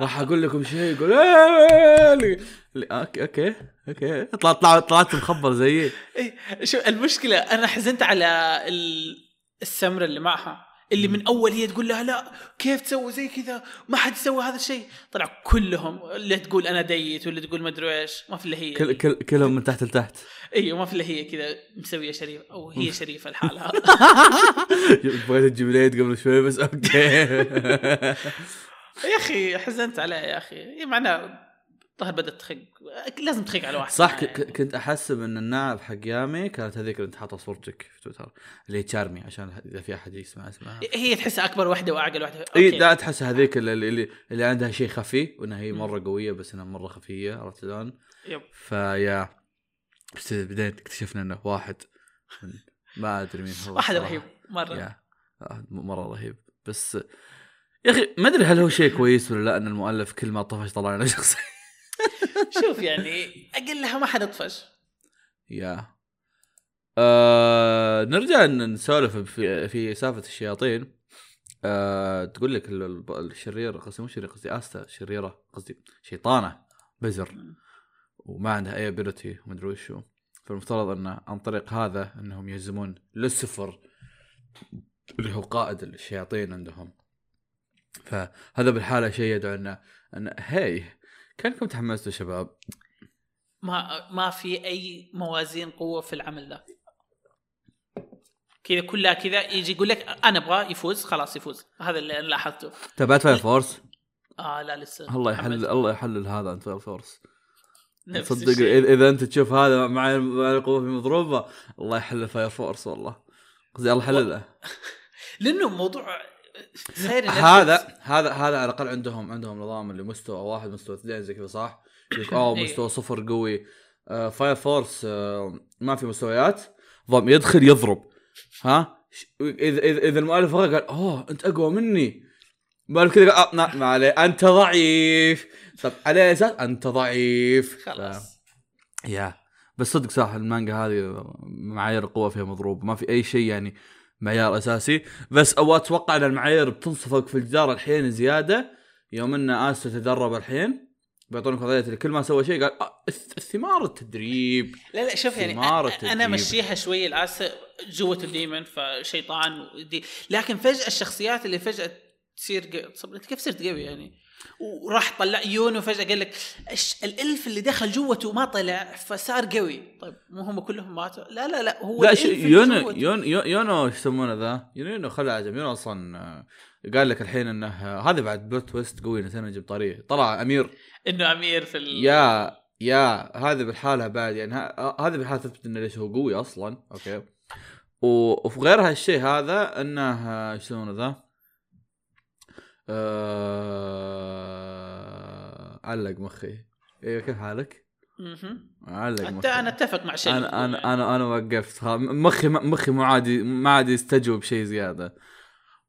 راح أقول لكم شيء يقول إيه اللي- اللي- okay okay okay. طلعت طلعت طلعت مخبر زيي. إيه، شو المشكلة أنا حزنت على ال- السمرة اللي معها اللي من أول هي تقول لها لا كيف تسوي زي كذا؟ ما حد يسوي هذا الشيء. طلع كلهم اللي تقول أنا date واللي تقول ما أدري إيش ما في إلا هي. كل كل كلهم من تحت لتحت. أيوه ما في إلا هي كذا مسوية شريفه أو هي شريفة لحالها. بغيت تجيب العيد قبل شوي بس okay. يا أخي حزنت عليه يا أخي معناه الظاهر بدأت تخق لازم تخق على واحد صح يعني. كنت أحسب إن النعب حق يامي كانت هذيك اللي انت حاطها صورتك في تويتر اللي هي تشارمي عشان إذا في أحد يسمع اسمها هي تحسها أكبر واحدة وأعقل واحدة إي. لا تحس هذيك اللي, اللي, اللي عندها شيء خفي وإنها هي مرة قوية بس إنها مرة خفية عرفت شلون؟ يب فيا بس بعدين اكتشفنا إنه واحد ما أدري مين هو واحد. رهيب مرة مرة رهيب بس يا أخي ما أدري هل هو شيء كويس ولا لا إن المؤلف كل ما طفش طلع لنا شخصية. شوف يعني أقلها ما حد طفش يا. آه نرجع نسولف في في سالفة الشياطين. آه تقول لك ال- ال- الشرير قصدي مو شرير قصدي استا شريرة قصدي شيطانة بزر. وما عندها اي ابيلتي ومدري وشو. فالمفترض انه عن طريق هذا إنهم يهزمون لوسيفر اللي هو قائد الشياطين عندهم. فهذا بالحالة شيء يدعو انه انه هي كانكم تحمستوا شباب؟ ما ما في أي موازين قوة في العمل ذا. كذا كلها كذا يجي يقول لك أنا أبغى يفوز خلاص يفوز. هذا اللي أنا لاحظته. تابعت Fire Force آه لا لسه. الله يحلل. الله يحلل هذا أنت Fire Force نفس صدق الشيء. إذا- إذا أنت تشوف هذا مع القوة في مضروبة الله يحلل Fire Force والله. قصدي الله يحلله. لأنه موضوع هذا هذا هذا على الأقل عندهم عندهم نظام اللي مستوى واحد مستوى اثنين زي كذا صح؟ أوه إيه. مستوى صفر قوي. آه Fire Force آه ما في مستويات. ضم يدخل يضرب. ها؟ إذا إذا, إذا المؤلف قال أوه أنت أقوى مني. المؤلف كذا قال آه ما عليه أنت ضعيف. طب على أساس؟ أنت ضعيف. خلاص. يا. بس صدق صح المانجا هذه معايير القوة فيها مضروب ما في أي شيء يعني معيار أساسي بس أو أتوقع إن المعايير بتنصفق في الجدار الحين زيادة يوم إن اسو تدرب الحين بيعطونك وضعيه اللي كل ما سوى شيء قال آه الث- الثمار التدريب لا لا شوف يعني التدريب. أنا مشيها شوية العاس جوة الديمن فشيطان ودي لكن فجأة الشخصيات اللي فجأة تصير انت كيف صرت قوي يعني؟ وراح طلع يونو فجأة قال لك ال elf اللي دخل جوته ما طلع؟ فصار قوي. طيب مو هم كلهم ماتوا؟ لا لا لا هو لا يونو جوته. يون يون- يونو إيش يسمونه ذا؟ يونو يونو خلى عجب يونو أصلا آه، قال لك الحين إنه آه، هذا بعد plot twist قوي نسينا نجيب طريقة. طلع أمير. إنه أمير في ال... yeah yeah هذا بالحالة بعد يعني ه- هذا بالحالة تثبت إنه ليش هو قوي أصلا. okay. وفي غير هالشيء هذا إنه آه، إيش يسمونه ذا؟ علق مخي. أيوه كيف حالك؟ علق أت- مخي. أنا أتفق مع شيء. أنا أنا أنا أنا وقفت. مخي مخي مو عادي ما عاد يستوعب شيء زيادة.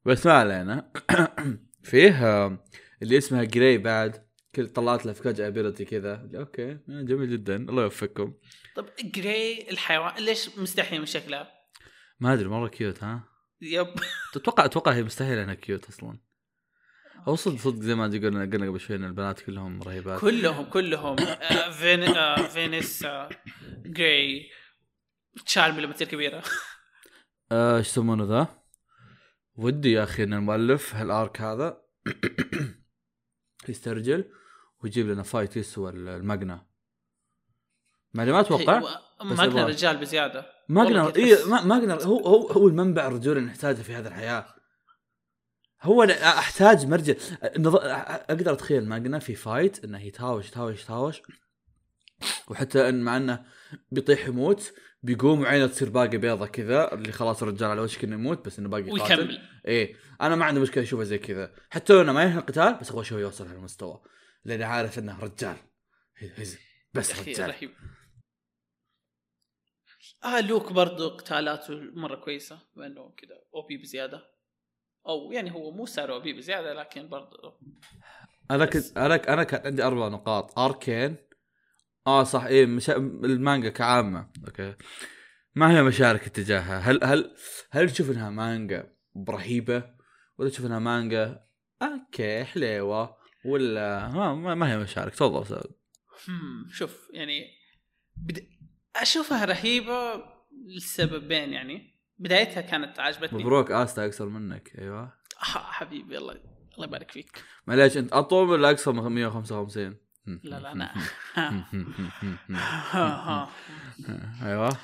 بس ما علينا. فيه اللي اسمها جراي بعد كل طلعت له فجاه ability كذا. okay آه، جميل جدا. الله يوفقكم. طب جراي الحيوان ليش مستحي من شكلها؟ ما أدري مرة cute ها؟ yep. تتوقع أتوقع هي مستحيل إنها cute أصلا. هو صدق صدق زي ما قلنا قلنا قبل شوي إن البنات كلهم رهيبات. كلهم كلهم. آه، فين آه، فينيس آه، جراي تشارمي لما تصير كبيرة. آه، إيش يسمونه ذا؟ ودي يا أخي إن المؤلف هال arc هذا يسترجل ويجيب لنا fight يسوى الماجنا مع إني ما أتوقع ماجنا رجال بزيادة. ماجنا اي ماجنا هو هو هو المنبع الرجولي اللي نحتاجه في هذه الحياة. هو أنا أحتاج مرجع النظ- أقدر أتخيل ماجنا في fight إنه يتهاوش يتهاوش يتهاوش. وحتى إن مع إنه بيطيح يموت بيقوم وعينه تصير باقي بيضة كذا اللي خلاص الرجال على وشك إنه يموت بس إنه باقي ويكمل. إيه. أنا ما عندي مشكلة أشوفه زي كذا. حتى لو إنه ما ينهي القتال بس أبغى أشوفه يوصل هالمستوى. لأني عارف إنه رجال. بس رجال. رهيب. آه لوك برضو قتالاته مرة كويسة وانه كذا OP بزيادة. أو يعني هو مو صار أو OP بزيادة لكن برضو. أنا كنت أنا أنا كان عندي أربع نقاط. أركين. آه صح. إيه مشا... المانجا كعامة. أوكي. ما هي مشارك اتجاهها هل هل هل تشوف إنها مانجا رهيبة ولا تشوف إنها مانجا أوكي حليوة؟ ولا ما, ما, ما هي مشاعرك تفضل سعود. شوف يعني بد... أشوفها رهيبة لسببين يعني. بدايتها كانت عجبتني. مبروك آستا اقصر منك. أيوه. آه، حبيبي الله الله يبارك فيك. معليش أنت أطول ولا اقصر من 155 لا لا أنا أيوه.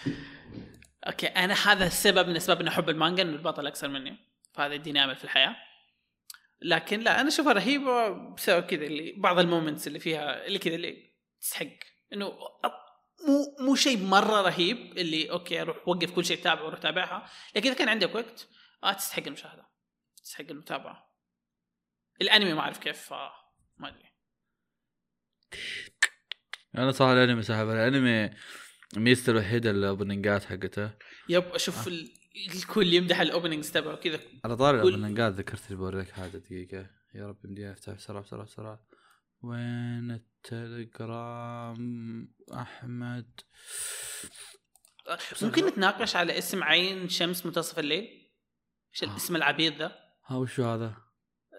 okay أنا هذا السبب من أسباب إني أحب المانجا إنه البطل أكثر مني. فهذا يديني أمل في الحياة. لكن لا أنا أشوفها رهيبة بسبب كذا اللي بعض ال moments اللي فيها اللي كذا اللي تستحق. إنه مو مو شيء مرة رهيب اللي okay أروح وقف كل شيء تتابعه وروح تابعها لكن إذا كان عندك وقت آه تستحق المشاهدة تستحق المتابعة. الأنمي ما أعرف كيف آه ما أدري. أنا صراحة الأنمي سحب الأنمي ميزته الوحيده ال opening ات حقته. yep أشوف ال- الكل يمدح ال openings تبعه كذا على طاري ال opening ات ذكرت لي بوريك حاجة دقيقة. يا رب يمديها افتح بسرعة بسرعة بسرعة. وين التليجرام أحمد. ممكن نتناقش على اسم عين شمس منتصف الليل؟ إيش آه. الاسم العبيط ذا ها وشو هذا؟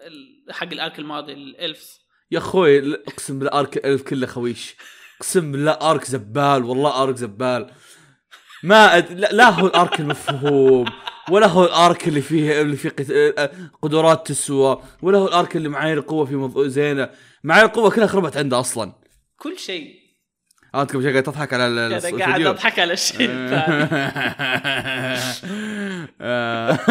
ال- حق الأرك الماضي الإلفز. يا أخوي اقسم بالله أرك إلف كله خويش. اقسم بالله أرك زبال والله أرك زبال. ما أد... لا, لا هو الأرك المفهوم. ولا هو الارك اللي فيه اللي فيه قت... آه، قدرات تسوى ولا هو الارك اللي معايير القوة فيه مض... زينة. معايير القوة كلها خربت عنده أصلا. كل شيء. آه، انت قبل قاعد تضحك على ال- قاعد أضحك على الشيء الثاني. آه.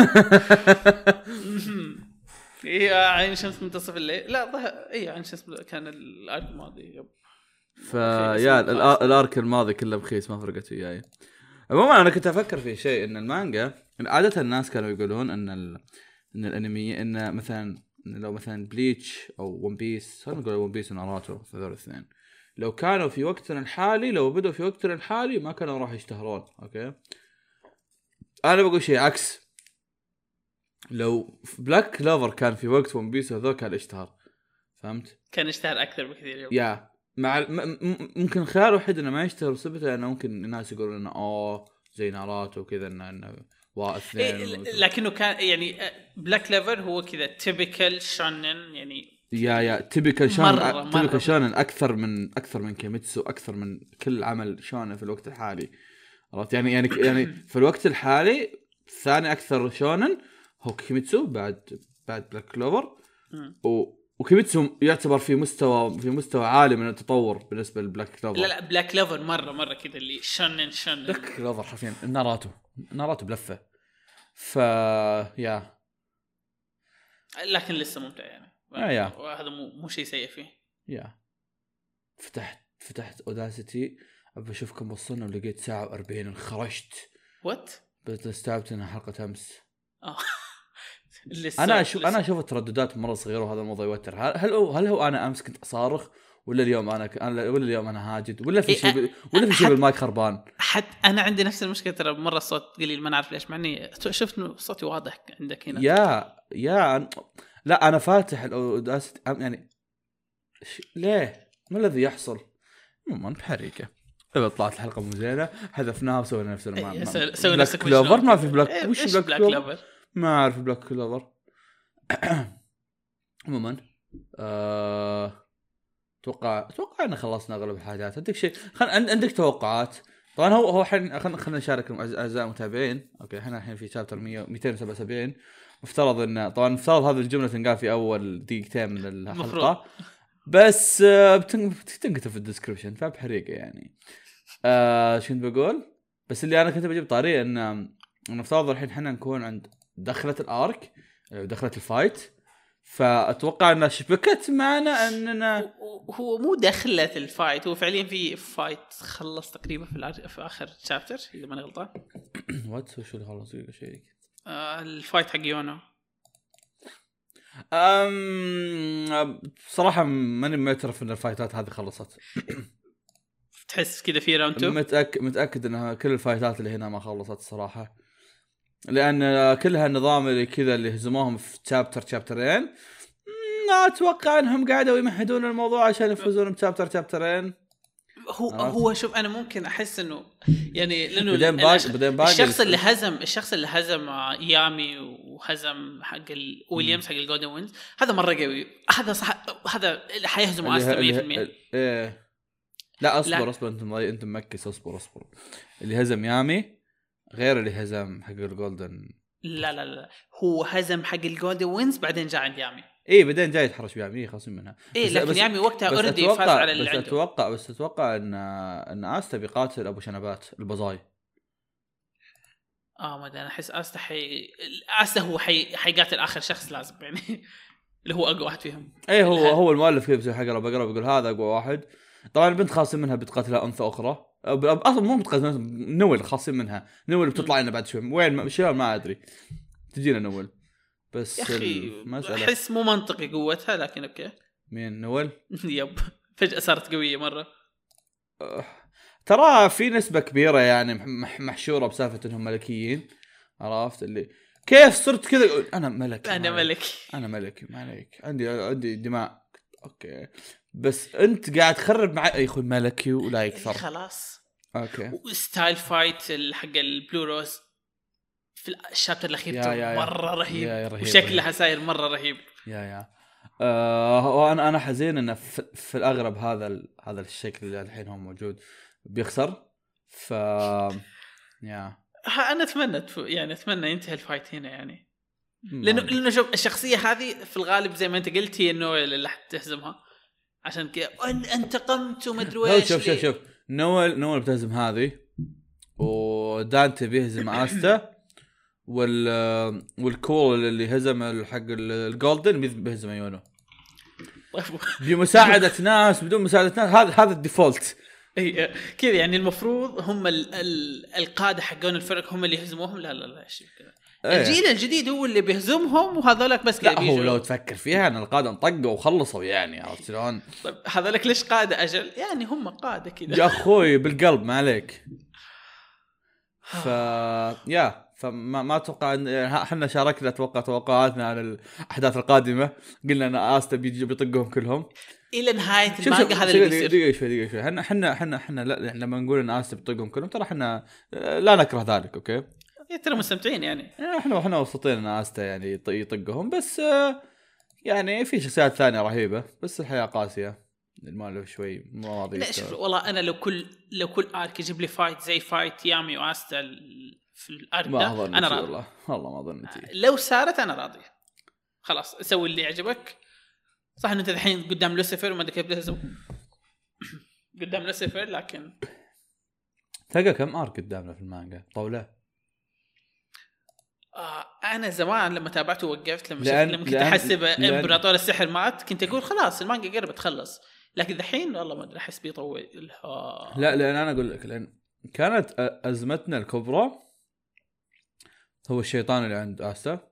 هي عين شمس منتصف الليل لا ظهر اي عين شمس كان الأرك الماضي. يب. فيا الأرك الماضي كله بخيس ما فرقت وياي. عموما أنا كنت أفكر في شيء إن المانجا عادة الناس كانوا يقولون إن ال... إن الأنمي إن مثلا إن لو مثلا بليتش أو ون بيس خلينا نقول ون بيس وناروتو هذول الاثنين لو كانوا في وقتنا الحالي لو بدوا في وقتنا الحالي ما كانوا راح يشتهرون okay أنا بقول شيء عكس لو بلاك كلوفر كان في وقت ون بيس هذول كان اشتهر فهمت؟ كان يشتهر أكثر بكثير. yeah مع ممكن الخيار الوحيد إنه ما يشتهر بسبته انه ممكن الناس يقولون إنه أوه زي ناروتو وكذا انه إنه وا إيه لكنه كان يعني بلاك كلوفر هو كذا typical شونن يعني yeah yeah typical مرة. typical شونن أكثر من أكثر من كيميتسو أكثر من كل عمل شونن في الوقت الحالي عرفت يعني يعني يعني في الوقت الحالي ثاني أكثر شونن هو كيميتسو بعد بعد بلاك كلوفر. و وكيميتسو يعتبر في مستوى في مستوى عالي من التطور بالنسبة لبلاك كلوفر. لا لا بلاك كلوفر مره مرة كذا اللي شونن شونن بلاك كلوفر حرفيا ناروتو ناروتو بلفة. ف yeah. لكن لسه ممتع يعني. آه، yeah. وهذا مو مو شيء سيء فيه. يا. فتحت فتحت Audacity ابى أشوف كم وصلنا ولقيت ساعة و40 انخرجت. what? بس استوعبت إنها حلقة أمس. آه. أنا أشوف. أنا أشوف الترددات مرة صغيرة وهذا الموضوع يوتر هل هل هو, هل هو أنا أمس كنت أصارخ ولا اليوم أنا ك... ولا اليوم أنا هاجد ولا في إيه، شيء ب... ولا في شيء بالمايك خربان حتى أنا عندي نفس المشكلة ترى مرة الصوت قليل ما نعرف ليش مع إني شفت إنه صوتي واضح عندك هنا يا يا لا أنا فاتح الاوداسيتي يعني ش... ليه؟ ما الذي يحصل؟ عموما بحريكه إذا طلعت الحلقة مو زينة حذفناها وسوينا نفسنا ما إيه، سوي- نفسك كلوفر. ما في بلاك إيه، وش بلاك كلوفر؟ ما أعرف بلاك كلوفر. عموما آه... أتوقع أتوقع إن خلصنا أغلب الحاجات. عندك شيء؟ خل... عند- عندك توقعات؟ طبعا هو هو الحين خلينا خلينا نشارك أعزائي المتابعين. okay إحنا الحين في chapter 100 277 مفترض إن طبعا مفترض هذه الجملة تنقال في أول دقيقتين من الحلقة. المفروض. بس آه، بتن- بتنكتب في ال description فبحريقة يعني. آه شو كنت بقول؟ بس اللي أنا كنت بجيب طاري إن إن مفترض الحين إحنا نكون عند دخلة ال arc آه، دخلة ال fight. فأتوقع انها شبكت معنا أننا هو- مو دخلة ال fight هو فعليا في fight خلص تقريبا في. في آخر chapter إذا ماني غلطان. what وشو اللي خلص؟ شيء آه ال fight حق يونو. أم صراحة ماني معترف إن ال fight ات هذه خلصت. تحس كذا في round 2 متأكد متأكد إنها كل ال fight ات اللي هنا ما خلصت الصراحة لأن كلها النظام اللي كذا اللي هزموهم في chapter chapter ين ما أتوقع إنهم قاعدوا يمهدون الموضوع عشان يفوزون ب chapter chapter ين هو عرفت؟ هو شوف أنا ممكن أحس إنه يعني لأنه بعدين باقي بعدين باقي الشخص اللي هزم الشخص اللي هزم آه، يامي وهزم حق ويليام حق ال Golden Wings هذا مرة قوي هذا صح هذا اللي حيهزم اللي- استا اللي- 100% إيه لا أصبر لا. أصبر أنت. أنت مكس أصبر أصبر اللي هزم يامي غير اللي هزم حق ال Golden. لا لا لا هو هزم حق ال Golden Wings بعدين جاء عند يامي اي بعدين جاي يتحرش بيامي خاصين منها. إيه بس- لكن بس- يامي وقتها already فاز على اللي بس عنده. أتوقع بس أتوقع ان إن استا بيقاتل أبو شنبات البزاي. آه ما أدري أنا أحس استا حي استا هو حي... حيقاتل آخر شخص لازم يعني. اللي هو أقوى واحد فيهم. اي هو الحل. هو المؤلف كذا بيسوي حقره بقره بيقول هذا أقوى واحد. طبعا البنت خاصين منها بتقاتلها أنثى أخرى. أصلا مو بتقاتل نول خاصين منها. نول بتطلع لنا بعد شوي. وين؟ شلون؟ ما أدري. تجينا نول بس يا أخي أحس مو منطقي قوتها لكن أوكي. مين؟ نول yep. فجأة صارت قوية مرة. ترى في نسبة كبيرة يعني مح- محشورة بسالفة إنهم ملكيين. عرفت؟ اللي كيف صرت كذا؟ أنا ملك أنا. ملك أنا ملك ما عليك. عندي عندي دماء. okay. بس انت قاعد تخرب معي يا أخوي ملكي ولا إيه يكثر خلاص. أوكي. ستايل فايت حق ال Blue Rose في ال chapter الأخير yeah- yeah- yeah. مرة رهيب. yeah- yeah رهيب، وشكلها ساير مرة رهيب. يا يا. آه وأنا أنا حزين إنه في, في الاغلب هذا ال- هذا الشكل اللي الحين هو موجود بيخسر. ف يا. أنا أتمنى تف- يعني أتمنى ينتهي الفايت هنا يعني. لأنه لأنه شوف الشخصية هذه في الغالب زي ما أنت قلت هي نويل اللي حتهزمها عشان كذا. "أن- انتقمت وما أدري هو إيش شوف شوف ليه؟" شوف. نويل نويل بتهزم هذه ودانتي بيهزم استا وال والكول اللي هزم حق الجولدن بيهزم يونو. بمساعدة ناس بدون مساعدة ناس. هذا هذا الديفولت. إي كذا يعني المفروض هم ال ال القادة حقون الفرق هم اللي يهزموهم لا لا لا كذا إيه. الجيل الجديد هو اللي بيهزمهم وهذولك بس لا هو. لو تفكر فيها إن القادة انطقوا وخلصوا يعني عرفت شلون؟ طيب هذولك ليش قادة أجل؟ يعني هم قادة كذا يا أخوي بالقلب ما عليك ف يا فما ما أتوقع إن إحنا شاركنا أتوقع توقعاتنا عن الأحداث القادمة قلنا إن استا بيجي بيطقهم كلهم إلى نهاية المانجا هذا اللي بيصير دقيقة شوي دقيقة شوي. إحنا إحنا إحنا إحنا لما نقول ان استا بيطقهم كلهم ترى إحنا لا نكره ذلك أوكي؟ إيه، ترى مستمتعين يعني. إحنا إحنا مبسوطين إن آستا يعني يط- يطقهم بس آه، يعني في شخصيات ثانية رهيبة بس الحياة قاسية. المؤلف شوي مواضيع لا شوف والله أنا لو كل لو كل آرك يجيب لي فايت زي فايت يامي وآستا في الارك ما ده أظن أنا راضي. والله. والله ما أظن شي. لو صارت أنا راضي. خلاص سوي اللي يعجبك. صح إن أنت الحين قدام لوسيفر وما أدري كيف قدام لوسيفر لكن تلقى كم arc قدامنا في المانجا؟ طوله آه أنا زمان لما تابعته وقفت لما لأن- لما كنت أحسب امبراطور السحر مات كنت أقول خلاص المانجا قربت تخلص. لكن دحين والله ما أدري أحس بيطول. لا لأن أنا أقول لك لأن كانت أزمتنا الكبرى هو الشيطان اللي عند آستا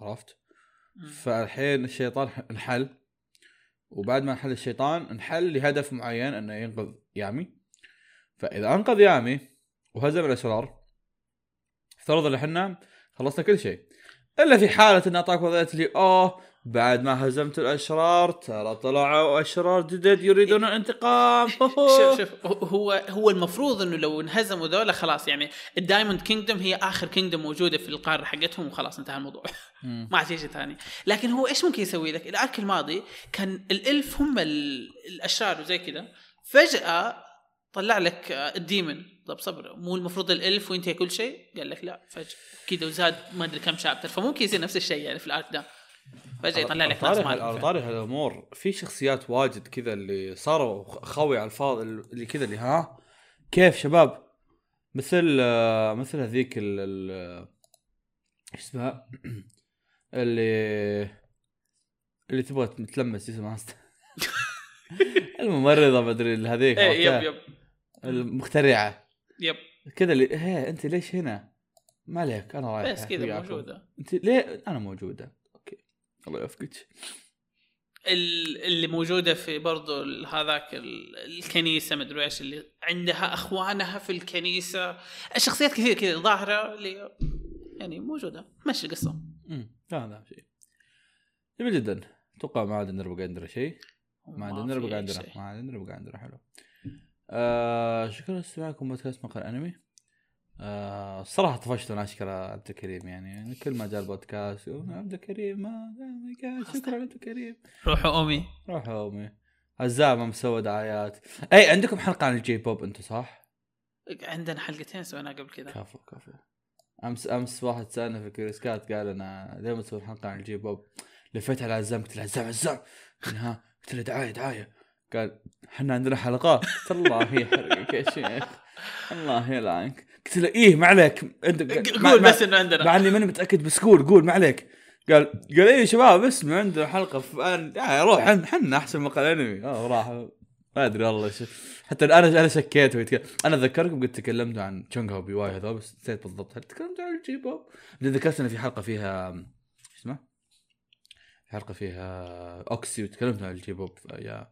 عرفت. فالحين الشيطان انحل. وبعد ما انحل الشيطان انحل لهدف معين انه ينقذ يامي. فإذا أنقذ يامي وهزم الاشرار افترض إن إحنا خلصنا كل شيء. إلا في حالة إن اعطاك وضعية لي أوه بعد ما هزمت الأشرار ترى طلعوا أشرار جدد يريدون الانتقام. شوف شوف هو هو المفروض إنه لو انهزموا ذولا خلاص يعني ال Diamond Kingdom هي آخر kingdom موجودة في القارة حقتهم وخلاص انتهى الموضوع. ما عاد شيء ثاني. لكن هو إيش ممكن يسوي؟ لك ال arc الماضي كان ال elf هم ال- الأشرار وزي كذا. فجأة طلع لك ال demon طب صبر مو المفروض ال elf وينتهي كل شيء؟ قال لك لا فجأة كذا وزاد ما أدري كم chapter. فممكن يصير نفس الشيء يعني في ال arc ده فجأة يطلع لك ناس ما. طاري هالأمور. في شخصيات واجد كذا اللي صاروا خوي على الفاضي اللي كذا اللي ها كيف شباب؟ مثل آه، مثل هذيك ال إيش اسمها؟ اللي اللي تبغى تلمس اسمها الممرضة مدري هذيك إيه يب؟ يب. المخترعة. يب. كذا اللي هي أنت ليش هنا؟ ما عليك أنا رايح بس كذا. موجودة. أنت ليه؟ أنا موجودة. الله يوفقك. ال- اللي موجودة في برضو هذاك ال- الكنيسة مدري إيش اللي عندها أخوانها في الكنيسة. الشخصيات كثير كذا ظاهرة اللي يعني موجودة. مشي القصة. امم لا لا شيء. جميل جدا. أتوقع ما عاد نربق عندنا شيء. ما عاد نربق عندنا. ما عاد نربق عندنا حلو. آه شكرا لاستماعكم بودكاست مقال انمي آه الصراحة طفشت أنا أشكر عبد الكريم يعني. كل ما جاء البودكاست يقول عبد الكريم ما شكرا عبد الكريم. روحوا امي روحوا امي الزعمة مسوى دعايات. إي عندكم حلقة عن ال J-pop أنتم صح؟ عندنا حلقتين سويناها قبل كذا. كفو كفو. أمس أمس واحد سألنا في Curious Cat قال أنا دائما أسوي حلقة عن ال J-pop؟ لفيت على عزام قلت له عزام عزام. ها؟ قلت له دعاية دعاية. قال إحنا عندنا حلقات. الله يحرقك يا شيخ. الله يلعنك. قلت له إيه ما عليك. أنت قول بس إنه عندنا. مع إني ماني متأكد بس قول قول ما عليك. قال قال إيه شباب اسمع عندنا حلقة في آه روح إحنا أحسن مقال أنمي. آه راح. ما أدري والله شوف حتى أنا أنا شكيت ويتكلم. أنا أتذكركم قد تكلمتوا عن تشونغ هو بي واي هذول بس نسيت بالضبط. هل تكلمتوا عن الجي بوب؟ ذكرت إن في حلقة فيها شو اسمه؟ حلقة فيها أوكسي وتكلمنا عن الجي بوب يا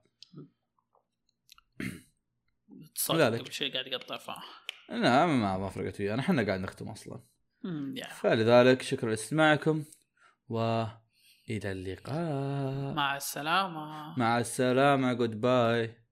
لا. قبل شيء قاعد يقطع ف لا ما ما فرقت ويانا. إحنا قاعد نختم أصلا. فلذلك شكرا لاستماعكم وإلى اللقاء. مع السلامة. مع السلامة. جود باي